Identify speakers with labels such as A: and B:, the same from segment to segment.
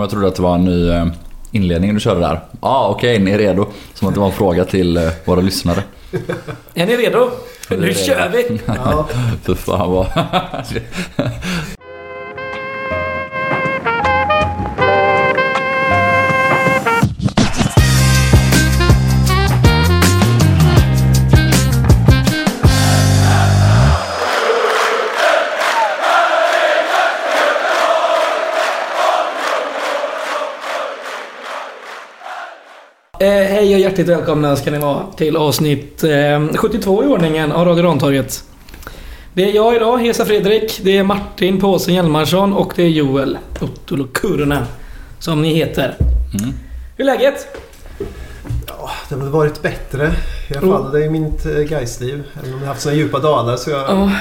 A: Jag trodde att det var en ny eh, inledning du körde där. Ja, ah, okej, okay, ni är redo. Som att det var en fråga till eh, våra lyssnare.
B: Är ni redo? Nu kör vi!
A: Ja. Fy fan vad...
B: hjärtligt välkomna ska ni vara till avsnitt eh, 72 i ordningen av Radio Rantorget. Det är jag idag, Hesa Fredrik. Det är Martin Påsen Hjalmarsson och det är Joel Ottolo Kurunen. Som ni heter. Mm. Hur är läget?
C: Ja, det har väl varit bättre i alla fall. Det är mitt eh, Gaisliv. Även om jag har haft sådana djupa dalar så jag... Oh.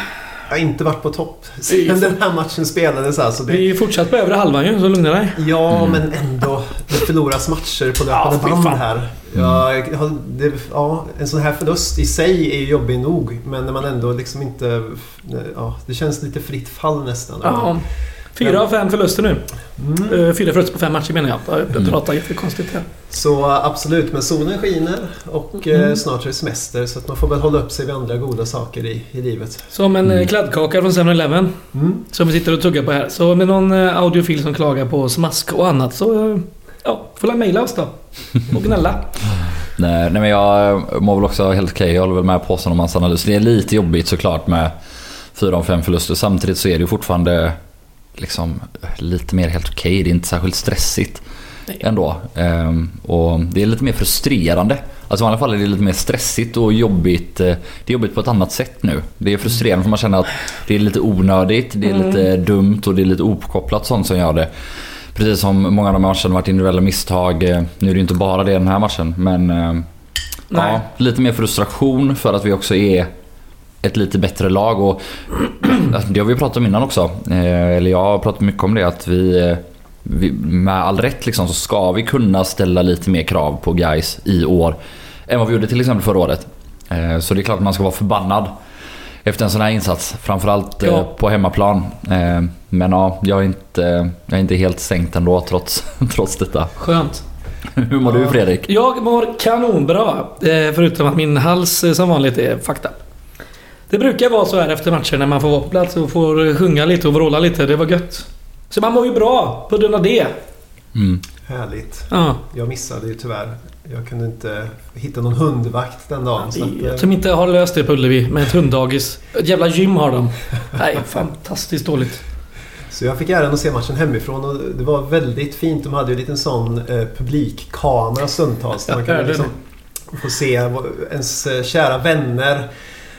C: Jag har inte varit på topp sen den här matchen spelades. Alltså
B: det... Vi är fortsatt på övre halvan ju, så lugna dig.
C: Ja, mm. men ändå. Förloras matcher på löpande ja, band här. Ja, det, ja, en sån här förlust i sig är jobbig nog. Men när man ändå liksom inte... Ja, det känns lite fritt fall nästan.
B: Ja. Fyra av fem förluster nu. Mm. Eh, fyra förluster på fem matcher menar jag. Jag mm. pratar jättekonstigt här.
C: Så absolut, men solen skiner och eh, mm. snart är det semester så att man får väl hålla upp sig vid andra goda saker i, i livet.
B: Som en mm. kladdkaka från 7-Eleven. Mm. Som vi sitter och tuggar på här. Så med någon audiofil som klagar på smask och annat så... Ja, får la mejla oss då. Och gnälla.
A: nej, nej men jag mår väl också helt okej. Okay. Jag håller väl med på om hans analys. Det är lite jobbigt såklart med fyra av fem förluster. Samtidigt så är det ju fortfarande liksom lite mer helt okej. Okay. Det är inte särskilt stressigt Nej. ändå. Ehm, och det är lite mer frustrerande. Alltså i alla fall är det lite mer stressigt och jobbigt. Eh, det är jobbigt på ett annat sätt nu. Det är frustrerande för man känner att det är lite onödigt, det är mm. lite dumt och det är lite opkopplat sånt som gör det. Precis som många av de matcherna varit individuella misstag. Eh, nu är det ju inte bara det den här matchen men... Eh, ja, lite mer frustration för att vi också är ett lite bättre lag. Och det har vi pratat om innan också. Eh, eller jag har pratat mycket om det. Att vi, vi med all rätt liksom, så ska vi kunna ställa lite mer krav på guys i år. Än vad vi gjorde till exempel förra året. Så det är klart att man ska vara förbannad efter en sån här insats. Framförallt eh, ja. på hemmaplan. Men ja, jag är inte, jag är inte helt sänkt ändå trots, trots detta.
B: Skönt.
A: Hur mår du Fredrik?
B: Jag mår kanonbra. Förutom att min hals som vanligt är fucked up. Det brukar vara så här efter matcher när man får vara på plats och får sjunga lite och vråla lite. Det var gött. Så man mår ju bra på grund av det.
C: Mm. Härligt. Ja. Jag missade ju tyvärr. Jag kunde inte hitta någon hundvakt den dagen.
B: Så att, eh, som inte har löst det på Ullevi med ett hunddagis. Ett jävla gym har de. Nej, fantastiskt dåligt.
C: Så jag fick äran att se matchen hemifrån och det var väldigt fint. De hade ju en liten sån eh, publikkamera stundtals. Där man kunde liksom få se ens eh, kära vänner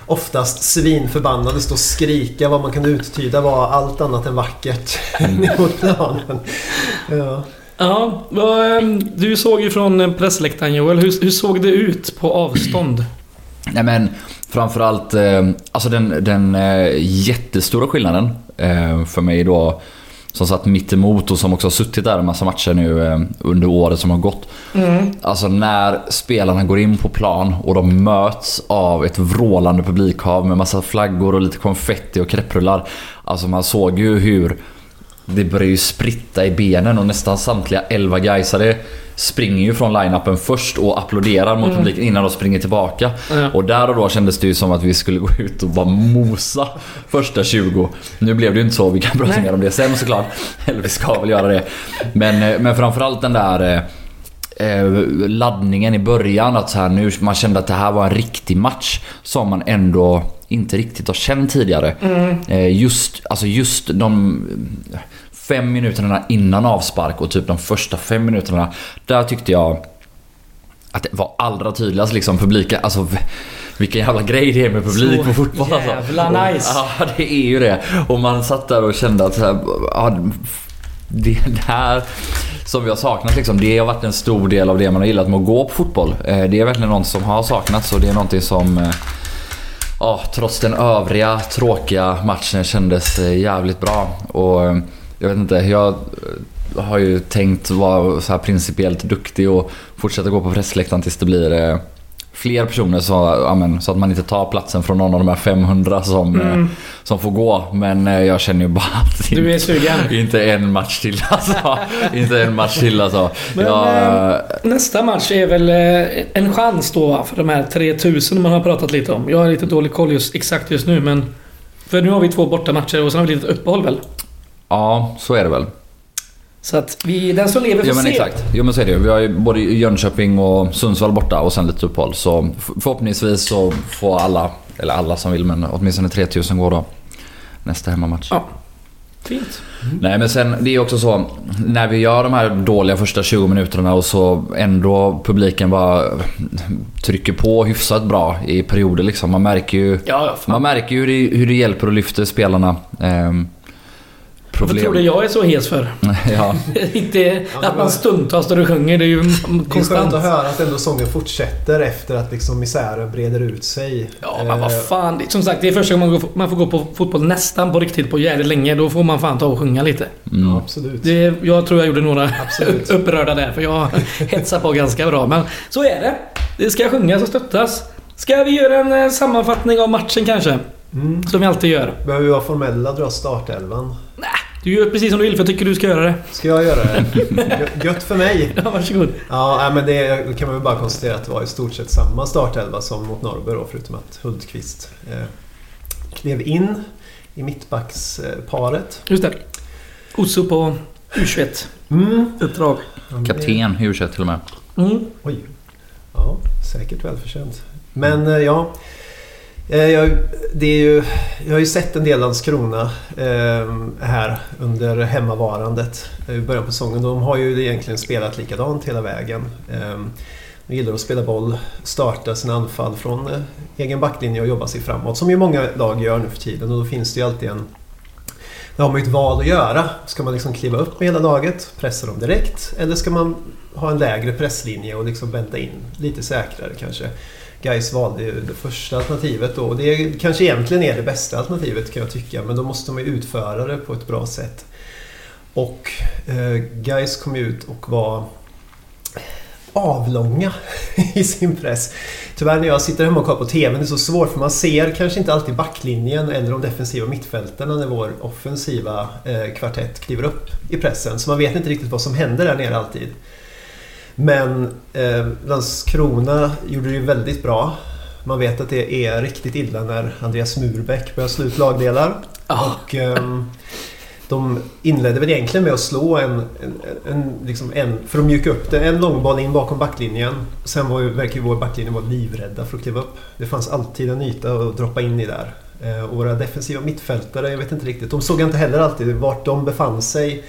C: oftast svinförbannade stå och skrika. Vad man kan uttyda var allt annat än vackert mm. mot planen.
B: Ja. Ja, ehm, du såg ju från pressläktaren Joel. Hur, hur såg det ut på avstånd?
A: Nej men framförallt, eh, alltså den, den eh, jättestora skillnaden eh, för mig då som satt mitt emot och som också har suttit där en massa matcher nu eh, under året som har gått. Mm. Alltså när spelarna går in på plan och de möts av ett vrålande publikhav med massa flaggor och lite konfetti och krepprullar. Alltså man såg ju hur det började ju spritta i benen och nästan samtliga 11 gaisare springer ju från line-upen först och applåderar mot mm. publiken innan de springer tillbaka. Mm. Och där och då kändes det ju som att vi skulle gå ut och bara mosa första 20. Nu blev det ju inte så, vi kan prata mer om det sen såklart. Eller vi ska väl göra det. Men, eh, men framförallt den där eh, eh, laddningen i början. Att så här, nu, man kände att det här var en riktig match. Som man ändå inte riktigt har känt tidigare. Mm. Just, alltså just de fem minuterna innan avspark och typ de första fem minuterna. Där tyckte jag att det var allra tydligast liksom publiken. Alltså vilken jävla grej det är med publik på fotboll
B: alltså. Jävla nice.
A: Ja det är ju det. Och man satt där och kände att så ja, det här som vi har saknat liksom, det har varit en stor del av det man har gillat med att gå på fotboll. Eh, det är verkligen något som har saknats och det är någonting som eh, Ja, trots den övriga tråkiga matchen kändes eh, jävligt bra. Och jag vet inte, jag har ju tänkt vara så här principiellt duktig och fortsätta gå på pressläktaren tills det blir fler personer så, ja, men, så att man inte tar platsen från någon av de här 500 som,
B: Mm.
A: eh, som får gå. Men eh, jag känner ju bara att
B: Du är sugen.
A: inte en match till alltså. inte en match till alltså.
B: Men,
A: jag,
B: eh, Nästa match är väl eh, en chans då för de här 3000 man har pratat lite om. Jag har lite dålig koll just, exakt just nu men... För nu har vi två bortamatcher och sen har vi lite uppehåll väl?
A: Ja, så är det väl.
B: Så att vi, den som lever får
A: Ja men
B: se.
A: exakt. Jo men så är det ju. Vi har ju både Jönköping och Sundsvall borta och sen lite uppehåll. Så förhoppningsvis så får alla, eller alla som vill men åtminstone 3000 gå då. Nästa hemmamatch.
B: Ja. Fint.
A: Nej men sen det är också så när vi gör de här dåliga första 20 minuterna och så ändå publiken bara trycker på hyfsat bra i perioder liksom. Man märker ju,
B: Ja,
A: man märker ju hur det, hur det hjälper och lyfter spelarna. Ehm,
B: Varför tror du jag är så hes för?
A: ja.
B: Inte att man
C: vad-
B: stundtals står och sjunger, det är ju
C: Det är skönt
B: konstant.
C: att höra att ändå sången fortsätter efter att liksom misären breder ut sig.
B: Ja, men vad
C: Eh,
B: fan. Som sagt, det är första gången man, går, man får gå på fotboll nästan på riktigt på jävligt länge. Då får man fan ta och sjunga lite.
A: Mm.
C: Ja, absolut.
B: Det, jag tror jag gjorde några
C: Absolut.
B: upprörda där, för jag hetsar på ganska bra. Men så är det. Det ska sjungas och stöttas. Ska vi göra en eh, sammanfattning av matchen kanske?
C: Mm.
B: Som vi alltid gör.
C: Behöver vi vara formella och dra startelvan?
B: Du gör precis som du vill, för jag tycker du ska göra det.
C: Ska jag göra det? Gö- Gött för mig!
B: Ja, varsågod.
C: Ja, men det då kan man väl bara konstatera att det var i stort sett samma startelva som mot Norrby då, förutom att Hultqvist eh, klev in i mittbacksparet.
B: Just det. Osso på U21.
C: Mm.
A: Kapten u till och med.
B: Mm.
C: Oj. Ja, säkert välförtjänt. Men eh, ja. Eh, jag, det är ju, jag har ju sett en del Landskrona eh, här under hemmavarandet eh, i början på säsongen. De har ju egentligen spelat likadant hela vägen. Eh, De gillar att spela boll, starta sina anfall från eh, egen backlinje och jobba sig framåt. Som ju många lag gör nu för tiden och då finns det ju alltid en då har man ju ett val att göra. Ska man liksom kliva upp med hela laget, pressa dem direkt? Eller ska man ha en lägre presslinje och liksom vänta in lite säkrare kanske? Gais valde ju det första alternativet då. och Det kanske egentligen är det bästa alternativet kan jag tycka. Men då måste man ju utföra det på ett bra sätt. Och eh, Gais kom ut och var avlånga i sin press. Tyvärr när jag sitter hemma och kollar på TV, det är så svårt för man ser kanske inte alltid backlinjen eller de defensiva mittfältarna när vår offensiva eh, kvartett kliver upp i pressen. Så man vet inte riktigt vad som händer där nere alltid. Men eh, Landskrona gjorde det ju väldigt bra. Man vet att det är riktigt illa när Andreas Murbeck börjar slå ut lagdelar. Och, ehm, de inledde väl egentligen med att slå en, en, en, liksom en för att mjuka upp det, en långboll in bakom backlinjen. Sen var ju, verkar ju vår backlinje vara livrädda för att kliva upp. Det fanns alltid en yta att droppa in i där. Eh, och våra defensiva mittfältare, jag vet inte riktigt. De såg inte heller alltid vart de befann sig.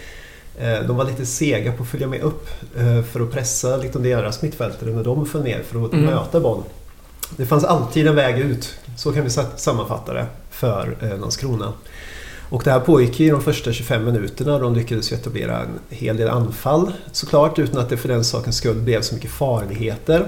C: Eh, de var lite sega på att följa med upp eh, för att pressa liksom deras mittfältare när de föll ner för att
B: Mm.
C: möta boll. Det fanns alltid en väg ut. Så kan vi sa- sammanfatta det för eh, Landskrona. Och det här pågick i de första 25 minuterna. De lyckades etablera en hel del anfall såklart utan att det för den sakens skull blev så mycket farligheter.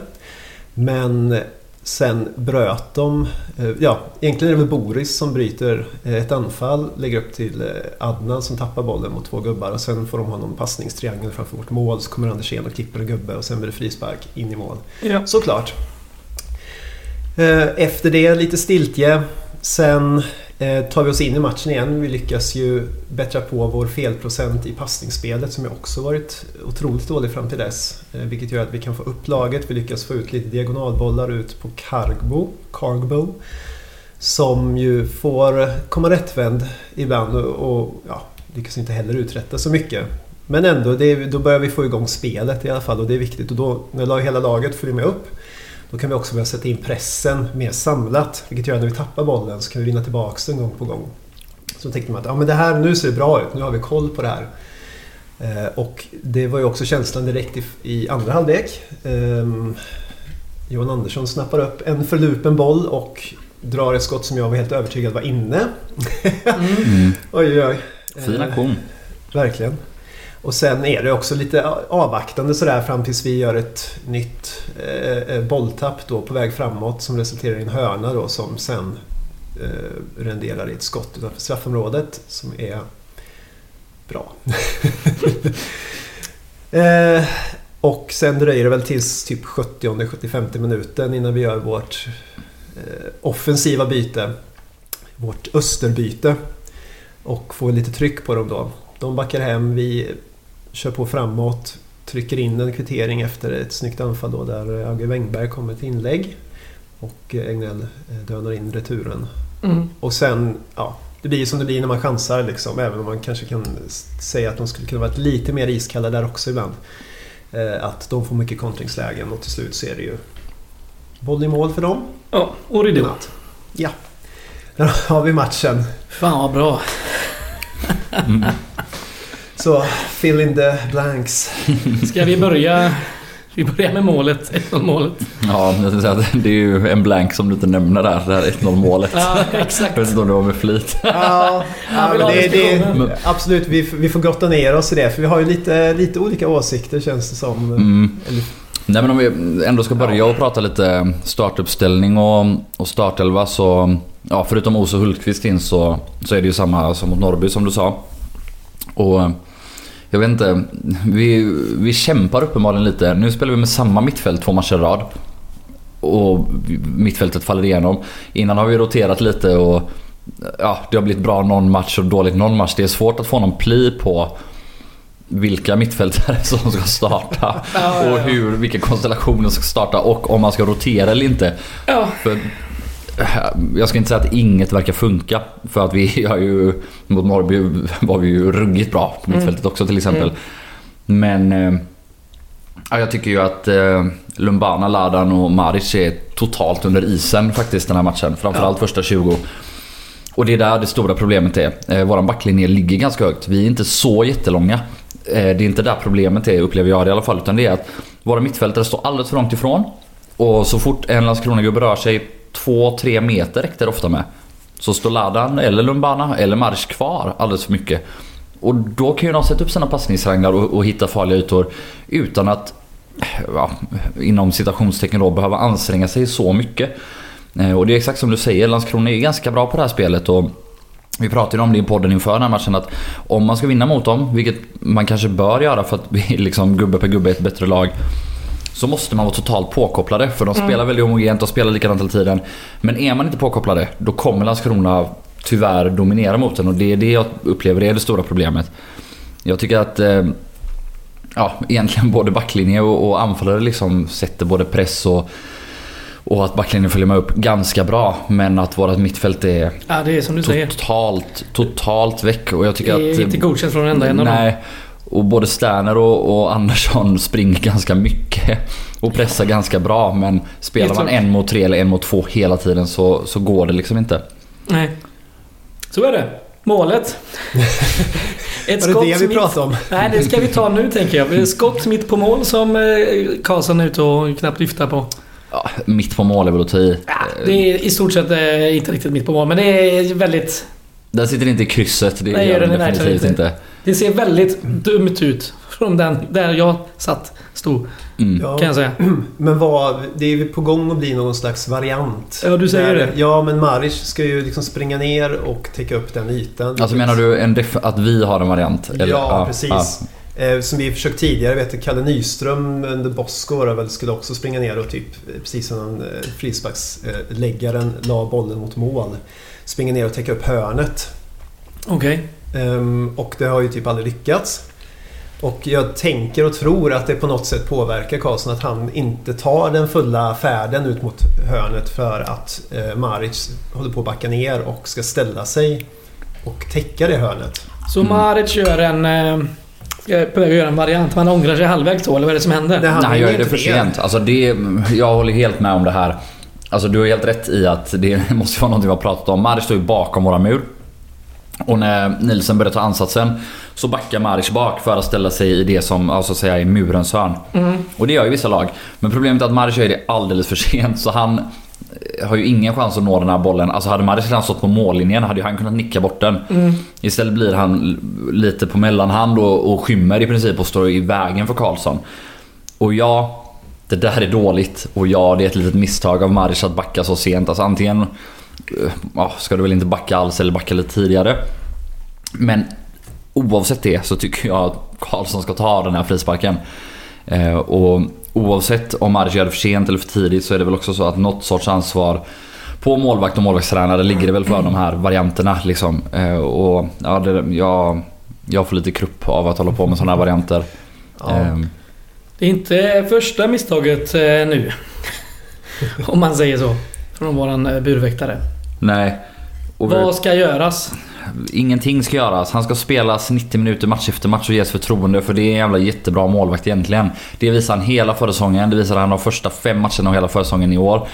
C: Men sen bröt de, eh, ja egentligen är det väl Boris som bryter eh, ett anfall, lägger upp till eh, Adnan som tappar bollen mot två gubbar och sen får de ha någon passningstriangel framför vårt mål så kommer Andersén och klipper en gubbe och sen blir det frispark in i mål.
B: Ja.
C: Såklart. Efter det lite stiltje. Sen Eh, tar vi oss in i matchen igen. Vi lyckas ju bättra på vår felprocent i passningsspelet som ju också varit otroligt dålig fram till dess. Eh, vilket gör att vi kan få upp laget. Vi lyckas få ut lite diagonalbollar ut på Cargbo. Cargbo som ju får komma rättvänd ibland och, ja, lyckas inte heller uträtta så mycket. Men ändå, det är, då börjar vi få igång spelet i alla fall och det är viktigt. Och då, när hela laget följer med upp, då kan vi också börja sätta in pressen mer samlat. Vilket gör att när vi tappar bollen så kan vi vinna tillbaka den gång på gång. Så tänkte man att ja, men det här, nu ser det bra ut, nu har vi koll på det här. Eh, och det var ju också känslan direkt i, i andra halvlek. Ehm, Johan Andersson snappar upp en förlupen boll och drar ett skott som jag var helt övertygad var inne.
A: Mm.
C: Oj, oj, oj.
A: Fin
C: Eh,
A: aktion.
C: Verkligen. Och sen är det också lite avvaktande sådär fram tills vi gör ett nytt eh, eh bolltapp då på väg framåt som resulterar i en hörna då som sen eh, renderar i ett skott utanför straffområdet som är bra. eh, Och sen dröjer det väl tills typ 70-75 minuten innan vi gör vårt eh, offensiva byte. Vårt österbyte. Och får lite tryck på dem då. De backar hem, vi kör på framåt. Trycker in en kvittering efter ett snyggt anfall då där Agge Wengberg kommer till inlägg. Och Egnell eh, dönar in returen.
B: Mm.
C: Och sen, ja, det blir som det blir när man chansar liksom. Även om man kanske kan säga att de skulle kunna varit lite mer iskalla där också ibland. Eh, att de får mycket kontringslägen och till slut så är det ju boll i mål för dem.
B: Ja, och ridå.
C: Ja. Där har vi matchen.
B: Fan vad bra.
A: Mm.
C: Så, fill in the blanks.
B: Ska vi börja... Vi börjar med målet. 1-0 målet.
A: Ja, jag säga att det är ju en blank som du inte nämner där. Det här 1-0 målet.
B: Ja,
A: Jag
B: exakt.
A: vet inte om det var med flit.
C: Ja, ja det, det, absolut. Vi, vi får grotta ner oss i det. För vi har ju lite, lite olika åsikter känns det som.
A: Mm. Nej men om vi ändå ska börja och prata lite startuppställning och, och startelva så... Ja, förutom Ose Hultqvist in så, så är det ju samma som mot Norrby som du sa. Och jag vet inte, vi, vi kämpar uppenbarligen lite. Nu spelar vi med samma mittfält två matcher i rad. Och mittfältet faller igenom. Innan har vi roterat lite och ja, det har blivit bra någon match och dåligt någon match. Det är svårt att få någon pli på vilka mittfältare som ska starta. Och hur, vilka konstellationer som ska starta och om man ska rotera eller inte. För, jag ska inte säga att inget verkar funka. För att vi har ju, mot Norrby var vi ju ruggigt bra på mittfältet också till exempel.
B: Mm.
A: Men eh, ja, jag tycker ju att eh, Lumbana, Ladan och Maric är totalt under isen faktiskt den här matchen. Framförallt första 20. Och det är där det stora problemet är. Eh, våran backlinje ligger ganska högt. Vi är inte så jättelånga. Eh, det är inte där problemet är, upplever jag det i alla fall. Utan det är att våra mittfältare står alldeles för långt ifrån. Och så fort en Landskrona-gubbe rör sig 2-3 meter räckte det ofta med. Så står Ladan, eller Lumbana, eller Marsch kvar alldeles för mycket. Och då kan ju de sätta upp sina passningsranglar och, och hitta farliga ytor utan att, ja, inom citationstecken då, behöva anstränga sig så mycket. Eh, och det är exakt som du säger, Landskrona är ganska bra på det här spelet. Och vi pratade ju om det i podden inför den här matchen att om man ska vinna mot dem, vilket man kanske bör göra för att vi liksom gubbe per gubbe är ett bättre lag. Så måste man vara totalt påkopplade för de spelar väldigt homogent och spelar likadant hela tiden. Men är man inte påkopplade, då kommer Landskrona tyvärr dominera mot den och det är det jag upplever är det stora problemet. Jag tycker att eh, ja, egentligen både backlinje och, och anfallare liksom sätter både press och, och att backlinjen följer med upp ganska bra. Men att vårat mittfält är
B: ja, det är som du säger.
A: totalt, totalt väck. Och jag tycker
B: Det är
A: att...
B: inte godkänt från en enda en av dem.
A: Och både Sterner och, och Andersson springer ganska mycket. Och pressar ganska bra. Men spelar man en mot tre eller en mot två hela tiden så, så går det liksom inte.
B: Nej. Så är det. Målet. Ett
C: var det det vi
B: mitt-
C: pratade om?
B: Nej, det ska vi ta nu tänker jag. Det är Skott mitt på mål som eh, Karlsson är ute och knappt lyfter på.
A: Ja, mitt på mål är väl att ta i.
B: Ja, det är i stort sett eh, inte riktigt mitt på mål, men det är väldigt...
A: Där sitter inte i krysset. Det
B: Nej,
A: gör den definitivt inte.
B: Det ser väldigt dumt ut från den där jag satt, stod,
A: Mm.
C: Ja.
B: kan jag säga.
C: Men vad, det är ju på gång att bli någon slags variant.
B: Ja, du säger
C: Där-
B: det.
C: Ja, men Maric ska ju liksom springa ner och täcka upp den ytan.
A: Alltså menar du att vi har en variant? Eller?
C: Ja, precis. Eh, Som vi försökt tidigare. Vet Kalle Nyström under Bosko var väl, skulle också springa ner och typ eh, precis som eh, frisparksläggaren la bollen mot mål. Springa ner och täcka upp hörnet.
B: Okej.
C: Ehm, och det har ju typ aldrig lyckats. Och jag tänker och tror att det på något sätt påverkar Karlsson att han inte tar den fulla färden ut mot hörnet för att eh, Maric håller på att backa ner och ska ställa sig och täcka det hörnet.
B: Så
A: Mm.
B: Maric gör en... Eh, är på väg att göra en variant. Man ångrar sig halvvägs då, eller vad är det som händer?
C: Nej, han
A: Nej, han gör det
C: inte
A: för sent. Alltså det, jag håller helt med om det här. Alltså du har helt rätt i att det måste vara något vi har pratat om. Maric står ju bakom våra mur. Och när Nielsen börjar ta ansatsen så backar Maric bak för att ställa sig i det som alltså, säga, är murens hörn.
B: Mm.
A: Och det gör ju vissa lag. Men problemet är att Maric gör det alldeles för sent. Så han eh, har ju ingen chans att nå den här bollen. Alltså hade Maric redan stått på mållinjen hade ju han kunnat nicka bort den.
B: Mm.
A: Istället blir han lite på mellanhand och, och skymmer i princip och står i vägen för Karlsson. Och ja, det där är dåligt. Och ja, det är ett litet misstag av Maric att backa så sent. Alltså antingen ja, ska du väl inte backa alls eller backa lite tidigare. Men oavsett det så tycker jag att Karlsson ska ta den här frisparken. Eh, och oavsett om Arge gör det för sent eller för tidigt så är det väl också så att något sorts ansvar på målvakt och målvaktstränare ligger det väl för de här varianterna. Liksom. Eh, och ja, det, jag, jag får lite krupp av att hålla på med sådana här varianter.
C: Ja.
A: Eh,
B: Det är inte första misstaget eh, nu. Om man säger så. Från våran eh, burväktare.
A: nej. Och
B: Vad ska göras?
A: Ingenting ska göras. Han ska spelas 90 minuter match efter match och ges förtroende för det är en jävla jättebra målvakt egentligen. Det visar han hela förra säsongen. Det visar han de första fem matcherna och hela förra säsongen i år.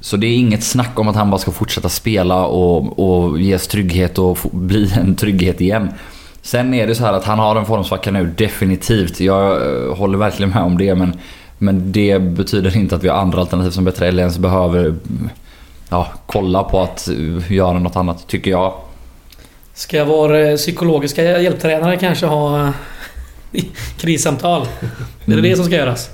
A: Så det är inget snack om att han bara ska fortsätta spela och, och ges trygghet och bli en trygghet igen. Sen är det så här att han har en formsvacka nu, definitivt. Jag eh, håller verkligen med om det men, men det betyder inte att vi har andra alternativ som bättre eller ens behöver ja, kolla på att göra något annat, tycker jag.
B: Ska vår eh, psykologiska hjälptränare kanske ha eh, krissamtal? Är det
A: Mm.
B: det som ska göras?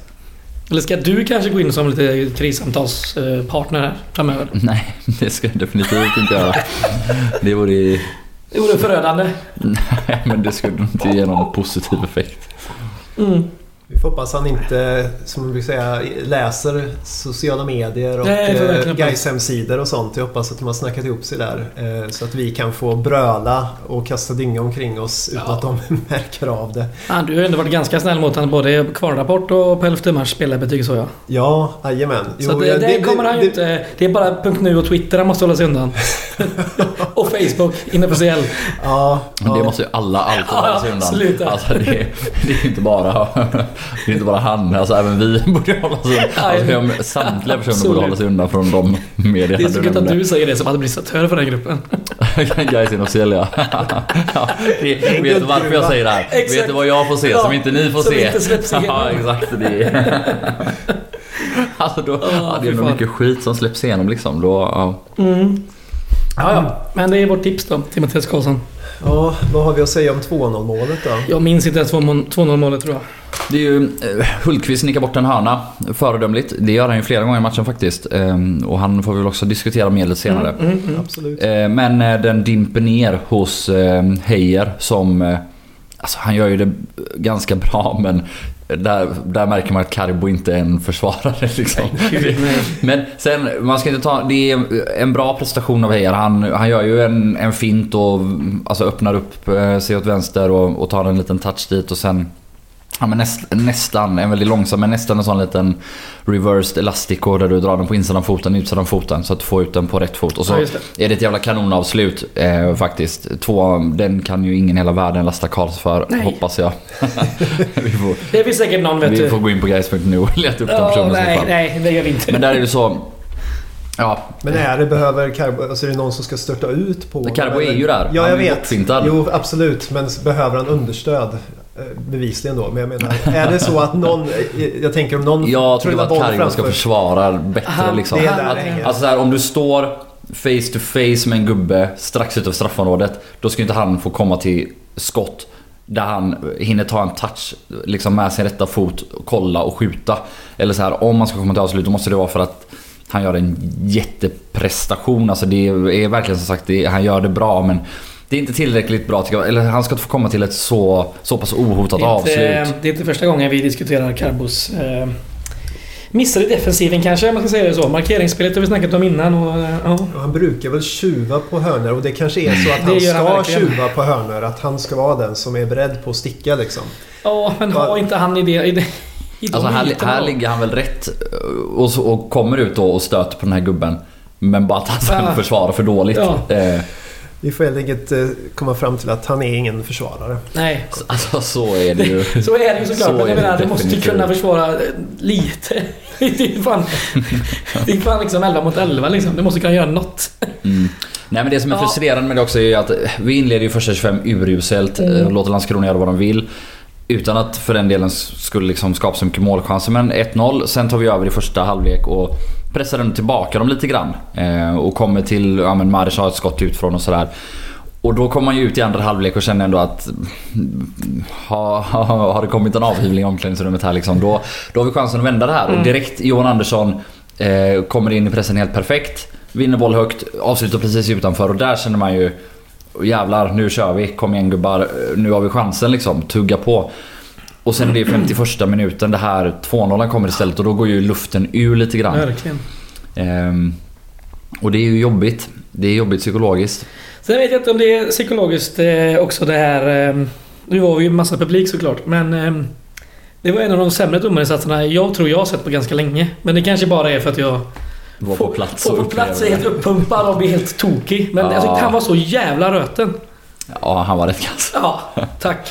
B: Eller ska du kanske gå in som lite krissamtalspartner här framöver?
A: Nej, det ska jag definitivt inte göra. Det vore...
B: Det vore förödande.
A: Nej, men det skulle inte ge någon positiv effekt.
B: Mm.
C: Vi får hoppas han inte, som man brukar säga, läser sociala medier och
B: Nej,
C: eh,
B: verkligen.
C: Gais hemsidor och sånt. Jag hoppas att de har snackat ihop sig där. Eh, så att vi kan få bröla och kasta dynga omkring oss utan
B: Ja.
C: att de märker av det.
B: Ja, du har ändå varit ganska snäll mot honom både i kvarnrapport och på 11 mars spelarbetyg så jag.
C: Ja, jajamän.
B: Så
C: Jo,
B: det,
C: ja,
B: det, kommer han ju inte... Det är bara punkt .nu och Twitter han måste hålla sig undan. och Facebook, inofficiell.
C: Ja,
A: Men det
C: ja.
A: måste ju alla alltid
B: Ja,
A: hålla sig undan.
B: sluta.
A: Alltså det, det är inte bara, det är inte bara han. Alltså även vi borde hålla oss. Alltså, samtliga personer
B: absolut.
A: borde hålla sig undan från de medierna.
B: Det är så gött att du säger det som administratör för den gruppen.
A: Gais inofficiell ja. ja det,
C: en
A: vet du varför jag säger det här?
B: Exakt.
A: Vet du vad jag får se
B: Ja,
A: som inte ni får
B: som
A: se?
B: inte släpps.
A: Ja exakt. Det är, alltså då, ja, det är nog mycket skit som släpps igenom liksom. Då, ja.
B: Mm. Ja, ja. Men det är vårt tips då, till Mattias Karlsson.
C: Ja, vad har vi att säga om 2-0 målet då?
B: Jag minns inte ens 2-0 målet tror jag.
A: Det är ju eh, Hultqvist nickar bort en hörna. Föredömligt. Det gör han ju flera gånger i matchen faktiskt. Ehm, Och han får vi väl också diskutera medlet senare.
B: Mm, mm, mm.
C: Absolut.
A: Eh, Men eh, den dimper ner hos eh, Heijer som... Alltså han gör ju det ganska bra men där, där märker man att Carbo inte är en försvarare liksom. Men sen, man ska inte ta... Det är en bra prestation av Heijer. Han, han gör ju en, en fint och alltså öppnar upp eh, sig åt vänster och, och tar en liten touch dit och sen... Ja, men näst, nästan, en väldigt långsam, men nästan en sån liten reversed elastico där du drar den på insidan foten, utsidan foten så att du får ut den på rätt fot. Och så
B: Ja, just
A: är det ett jävla kanonavslut eh, faktiskt. Två, den kan ju ingen i hela världen lasta Karls för,
B: Nej.
A: hoppas jag. vi, får,
B: Det finns säkert någon vet
A: vi
B: du.
A: får gå in på guys.nu och leta upp den
B: Ja,
A: personen
B: nej,
A: fall.
B: nej, det gör vi inte.
A: Men där är det så... Ja,
C: Men är det, behöver Carbo, alltså är det någon som ska störta ut på
A: Men Carbo
C: honom,
A: är ju där.
C: Ja, jag vet. Jo, absolut. Men behöver han understöd? Eh, Bevisligen då. Men jag menar, är det så att någon... eh, Jag tänker om någon
A: Jag tycker att Cargo ska försvara bättre liksom.
C: det är där
A: att, alltså så här, om du står face to face med en gubbe strax utanför straffområdet. Då ska inte han få komma till skott. Där han hinner ta en touch liksom med sin rätta fot, kolla och skjuta. Eller så här, om man ska komma till avslut då måste det vara för att han gör en jätteprestation. Alltså det är verkligen som sagt, det, han gör det bra men det är inte tillräckligt bra tycker jag. Eller han ska inte få komma till ett så, så pass ohotat
B: det, är inte,
A: avslut.
B: det är inte första gången vi diskuterar Carbos eh, missar i defensiven kanske, man ska säga det så. Markeringsspelet har vi snackat om innan och eh, ja.
C: Och Han brukar väl tjuva på hörnor och det kanske är så att han
B: han
C: ska
B: verkligen.
C: tjuva på hörnor. Att han ska vara den som är beredd på att sticka liksom.
B: Ja, men har inte han i det... I det i
A: Alltså här, här ligger han väl rätt och, så- och kommer ut då och stöter på den här gubben. Men bara att han sen
B: Ja.
A: försvarar för dåligt.
B: Ja.
A: Eh,
C: Vi får helt enkelt eh, komma fram till att han är ingen försvarare.
B: Nej,
A: alltså så är det ju.
B: så är det ju såklart.
A: Så
B: men
A: är
B: jag
A: det
B: menar, du måste ju kunna försvara eh, lite. Det är fan... Det är fan liksom 11 mot 11 liksom. Du måste kunna göra något.
A: Mm. Nej men det som är frustrerande med det också är ju att vi inleder ju första 25 uruselt.
B: Mm.
A: Låter Landskrona göra vad de vill. Utan att för den delen skulle liksom skapa så mycket målchanser. Men 1-0, sen tar vi över i första halvlek och pressar den tillbaka dem lite grann. Eh, och kommer till, ja men Maric har ett skott utifrån och sådär. Och då kommer man ju ut i andra halvlek och känner ändå att har ha, har det kommit en avhyvling i omklädningsrummet här liksom. Då, då har vi chansen att vända det här.
B: Mm.
A: Och direkt Johan Andersson eh, kommer in i pressen helt perfekt. Vinner boll högt, avslutar precis utanför och där känner man ju Jävlar, nu kör vi. Kom igen gubbar. Nu har vi chansen liksom. Tugga på. Och sen är det 51 minuten, det här 2-0 kommer istället och då går ju luften ur lite grann.
B: Verkligen.
A: Ehm, och det är ju jobbigt. Det är jobbigt psykologiskt.
B: Sen vet jag inte om det är psykologiskt eh, också det här... Eh, nu var vi ju massa publik såklart, men... Eh, det var en av de sämre domarinsatserna jag tror jag har sett på ganska länge. Men det kanske bara är för att jag...
A: Var på plats
B: Får
A: och
B: på plats är helt uppumpad och blir helt tokig. Men
A: Ja.
B: jag tyckte han var så jävla röten.
A: Ja, han var rätt kass.
B: Ja, tack.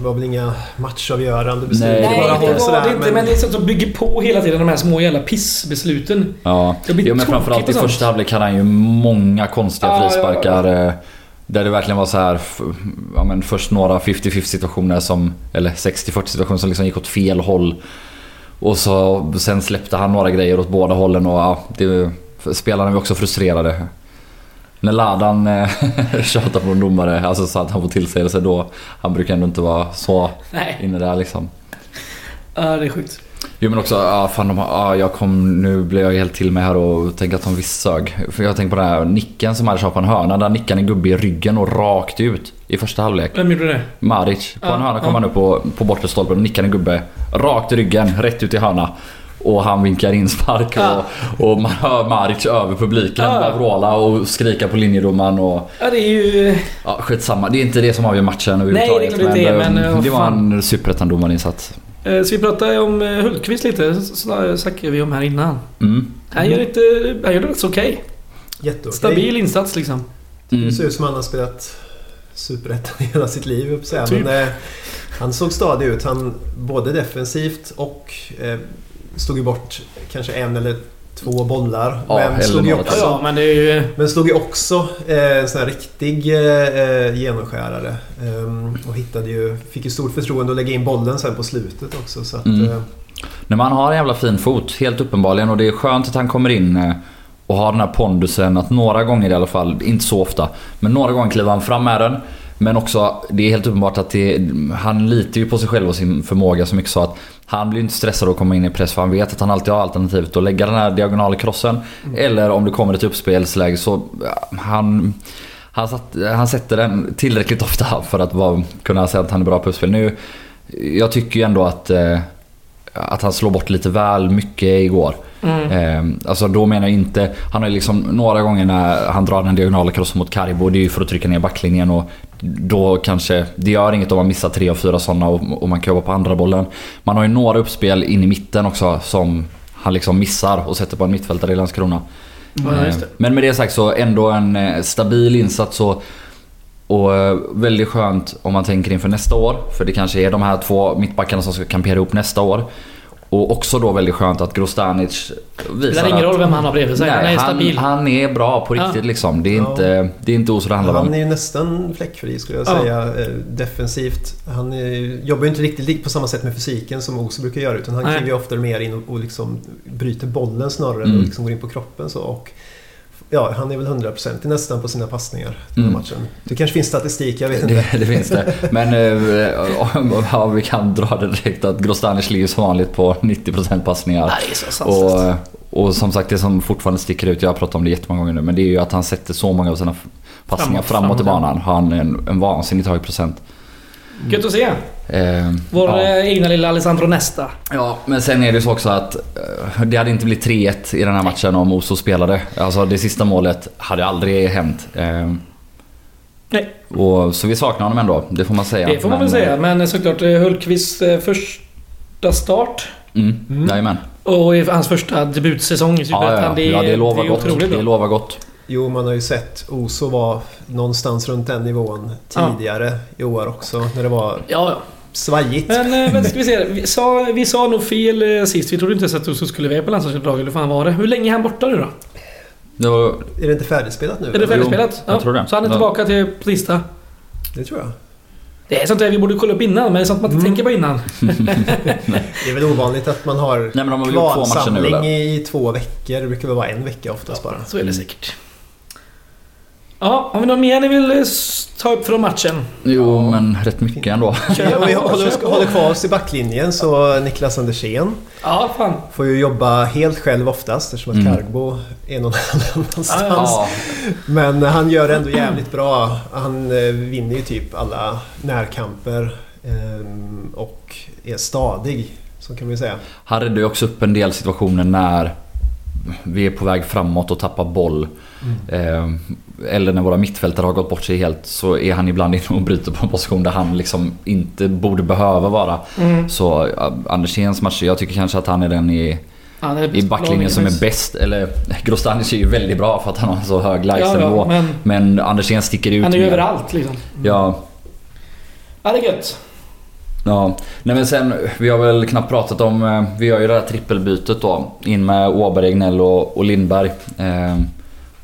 C: Ja, det var väl inga matchavgörande beslut.
A: Nej,
B: Nej,
C: bara
B: det var
C: sådär,
B: det inte. Men det är sånt som bygger på hela tiden de här små jävla pissbesluten.
A: Ja,
B: Det blir
A: jo, men framförallt i första halvlek hade han ju många konstiga
B: Ja, ja,
A: frisparkar. eh, Där det verkligen var så här, ja, men först några 50-50 situationer som, eller 60-40 situationer som liksom gick åt fel håll. Och så, sen släppte han några grejer åt båda hållen och ja, det, spelarna var också frustrerade. När Ladan eh, tjatar på en domare, alltså så att han får tillsägelse då. Han brukar ändå inte vara så
B: Nej.
A: inne där liksom.
B: Ja, det är sjukt.
A: Jo men också, ah, fan, de, ah, jag kom, nu blev jag helt till mig här och tänkte att de visst sög. För jag tänkte på den här nicken som hade kört på en hörna. Där nickade en gubbe i ryggen och rakt ut i första halvlek.
B: Vem gjorde det?
A: Maric. På
B: Ja,
A: en hörna kom
B: ja.
A: han upp på, på bortre stolpen och nickade en gubbe rakt i ryggen, rätt ut i hörna. Och han vinkar in spark
B: Ja.
A: och, och man hör Maric över publiken
B: Ja.
A: börja vråla och skrika på linjedomaren och...
B: Ja, det är ju...
A: Ja, skitsamma. Det är inte det som avgör matchen överhuvudtaget.
B: Nej, det är klart det är,
A: eh,
B: men, eh,
A: det var
B: fan.
A: en superettan-domarinsats.
B: Eh, Så vi pratade om Hultqvist lite. Så- snackade vi om här innan.
A: Mm.
B: Han gör, inte, han gör det rätt så okej.
C: Jätteokej.
B: Stabil insats liksom.
A: Mm.
C: Det ser ut som han har spelat Superettan hela sitt liv, säga.
B: Typ.
C: Men, eh, han såg stadig ut. Han, både defensivt och eh, stod ju bort kanske en eller två bollar.
A: Ja,
C: men, slog ju också,
B: Ja, men det är ju...
C: men slog ju också eh, en sån här riktig eh, genomskärare. Ehm, och hittade ju, fick ju stort förtroende att lägga in bollen sen på slutet också. Så att,
A: Mm.
C: eh,
A: Nej, men han har en jävla fin fot, helt uppenbarligen. Och det är skönt att han kommer in eh, och har den här pondusen att några gånger i alla fall, inte så ofta, men några gånger kliver han fram med den. Men också, det är helt uppenbart att det, han litar ju på sig själv och sin förmåga så mycket så att han blir inte stressad att komma in i press för han vet att han alltid har alternativet att lägga den här diagonala krossen. Eller om det kommer ett uppspelsläge så han, han, satt, han sätter den tillräckligt ofta för att vara, kunna säga att han är bra på uppspel. Nu, jag tycker ju ändå att eh, att han slår bort lite väl mycket igår.
B: Mm.
A: Eh, alltså då menar jag inte... Han har ju liksom några gånger när han drar den diagonala crossen mot Karibo, det är ju för att trycka ner backlinjen och då kanske... Det gör inget om man missar tre av fyra sådana och, och man kan jobba på andra bollen. Man har ju några uppspel in i mitten också som han liksom missar och sätter på en mittfältare i Landskrona.
B: Det.
A: Eh, Men med det sagt så ändå en eh, stabil insats och, och eh, väldigt skönt om man tänker inför nästa år. För det kanske är de här två mittbackarna som ska kampera ihop nästa år. Och också då väldigt skönt att Grostanic
B: Det
A: visar
B: spelar ingen
A: att-
B: roll vem han har bredvid sig. han
A: Nej,
B: är
A: han,
B: stabil.
A: han är bra på
B: Ja.
A: riktigt liksom. Det är,
C: Ja.
A: inte, det är inte Oso det handlar
C: Han
A: om.
C: är ju nästan fläckfri skulle jag
B: Ja.
C: säga eh, defensivt. Han är, jobbar ju inte riktigt på samma sätt med fysiken som Oso brukar göra utan han kliver ju oftare mer in och, och liksom bryter bollen snarare
A: Mm.
C: än liksom går in på kroppen. Så, och, ja, han är väl 100% nästan på sina passningar den
A: Mm.
C: matchen. Det kanske finns statistik, jag vet inte.
A: Det, det finns det. Men eh, om- ja, vi kan dra det direkt att Grostanic ligger som vanligt på 90% passningar.
B: Nej, det är så.
A: Och, och som sagt det som fortfarande sticker ut, jag har pratat om det jättemånga gånger nu, men det är ju att han sätter så många av sina passningar
B: Framåt,
A: framåt, i banan. Har han en, en vansinnigt hög procent.
B: Gött att se.
A: Eh,
B: Vår
A: ja.
B: eh, egna lilla Alessandro Nesta.
A: ja, men sen är det ju så också att eh, det hade inte blivit 3-1 i den här matchen om Oso spelade. Alltså det sista målet hade aldrig hänt. Eh,
B: Nej,
A: och, så vi saknar honom ändå, det får man säga.
B: det får man
A: Men,
B: väl säga. Men såklart eh, Hultqvists eh, första start.
A: Mm,
C: Mm.
A: Jajamän.
B: Och hans första debutsäsong i
A: Ja,
B: Superettan.
A: ja, ja. ja, det lovar
B: är
A: gott.
B: otroligt
A: Det lovar gott.
C: Jo, man har ju sett Oso var någonstans runt den nivån
B: Ja.
C: tidigare i år också. När det var
B: Ja, ja.
C: svajigt.
B: Men eh, vänta, ska vi se. Vi sa, vi sa nog fel eh, sist. Vi trodde inte ens att Oso skulle vara på landslagsuppdrag. Eller vad fan var det? Hur länge är han borta nu då?
A: Det var,
C: Är det inte färdigspelat nu?
B: Är det färdigspelat?
A: jag tror det.
B: Så han är
A: Ja.
B: tillbaka till tisdag.
C: Det tror jag.
B: Det är sånt där vi borde kolla upp innan, men det är sånt man inte
C: Mm.
B: tänker på innan.
C: Det är väl ovanligt att man har
A: Nej men de har gjort två matcher nu
C: kvalsamling i två veckor. Det brukar väl vara en vecka oftast bara.
B: Så är det säkert. Ja, har vi något mer ni vill eh, ta upp från matchen?
A: Jo men rätt mycket ändå.
C: Ja, om vi håller, håller kvar oss i backlinjen så Niklas Andersén
B: Ja, fan.
C: får ju jobba helt själv oftast eftersom att
A: Mm.
C: Är någon annanstans.
B: Ja,
C: Men han gör det ändå jävligt bra. Han eh, vinner ju typ alla närkamper. ehm, Och är stadig. Så kan vi säga.
A: Han räddar ju också upp en del situationer när vi är på väg framåt och tappar boll. Mm. Eller när våra mittfältare har gått bort sig helt så är han ibland inne och bryter på en position där han liksom inte borde behöva vara. Mm. Så Anderséns matcher, jag tycker kanske att han är den i i backlinjen som är bäst. Eller Grostanic är ju väldigt bra för att han har så hög lägstanivå. Ja, ja, men, men Andersén sticker ut
B: Han är ju överallt liksom.
A: Ja.
B: Ja, det är gött.
A: Ja, nej men sen vi har väl knappt pratat om, eh, vi har ju det här trippelbytet då. In med Åberg, Egnell och, och Lindberg. Eh,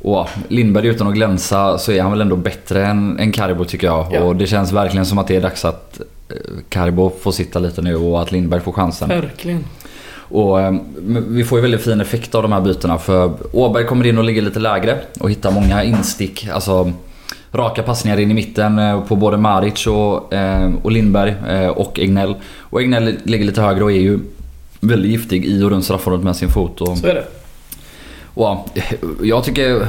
A: och Lindberg utan att glänsa så är han väl ändå bättre än, än Karibo tycker jag. Ja. Och det känns verkligen som att det är dags att eh, Karibo får sitta lite nu och att Lindberg får chansen.
B: Verkligen.
A: Och eh, vi får ju väldigt fin effekt av de här bytena för Åberg kommer in och ligger lite lägre och hittar många instick. Alltså raka passningar in i mitten eh, på både Maric och, och Lindberg och Egnell. Och Egnell ligger lite högre och är ju väldigt giftig i och runt straffområdet med sin fot. Och,
B: Så är det.
A: Och eh, jag tycker, eh,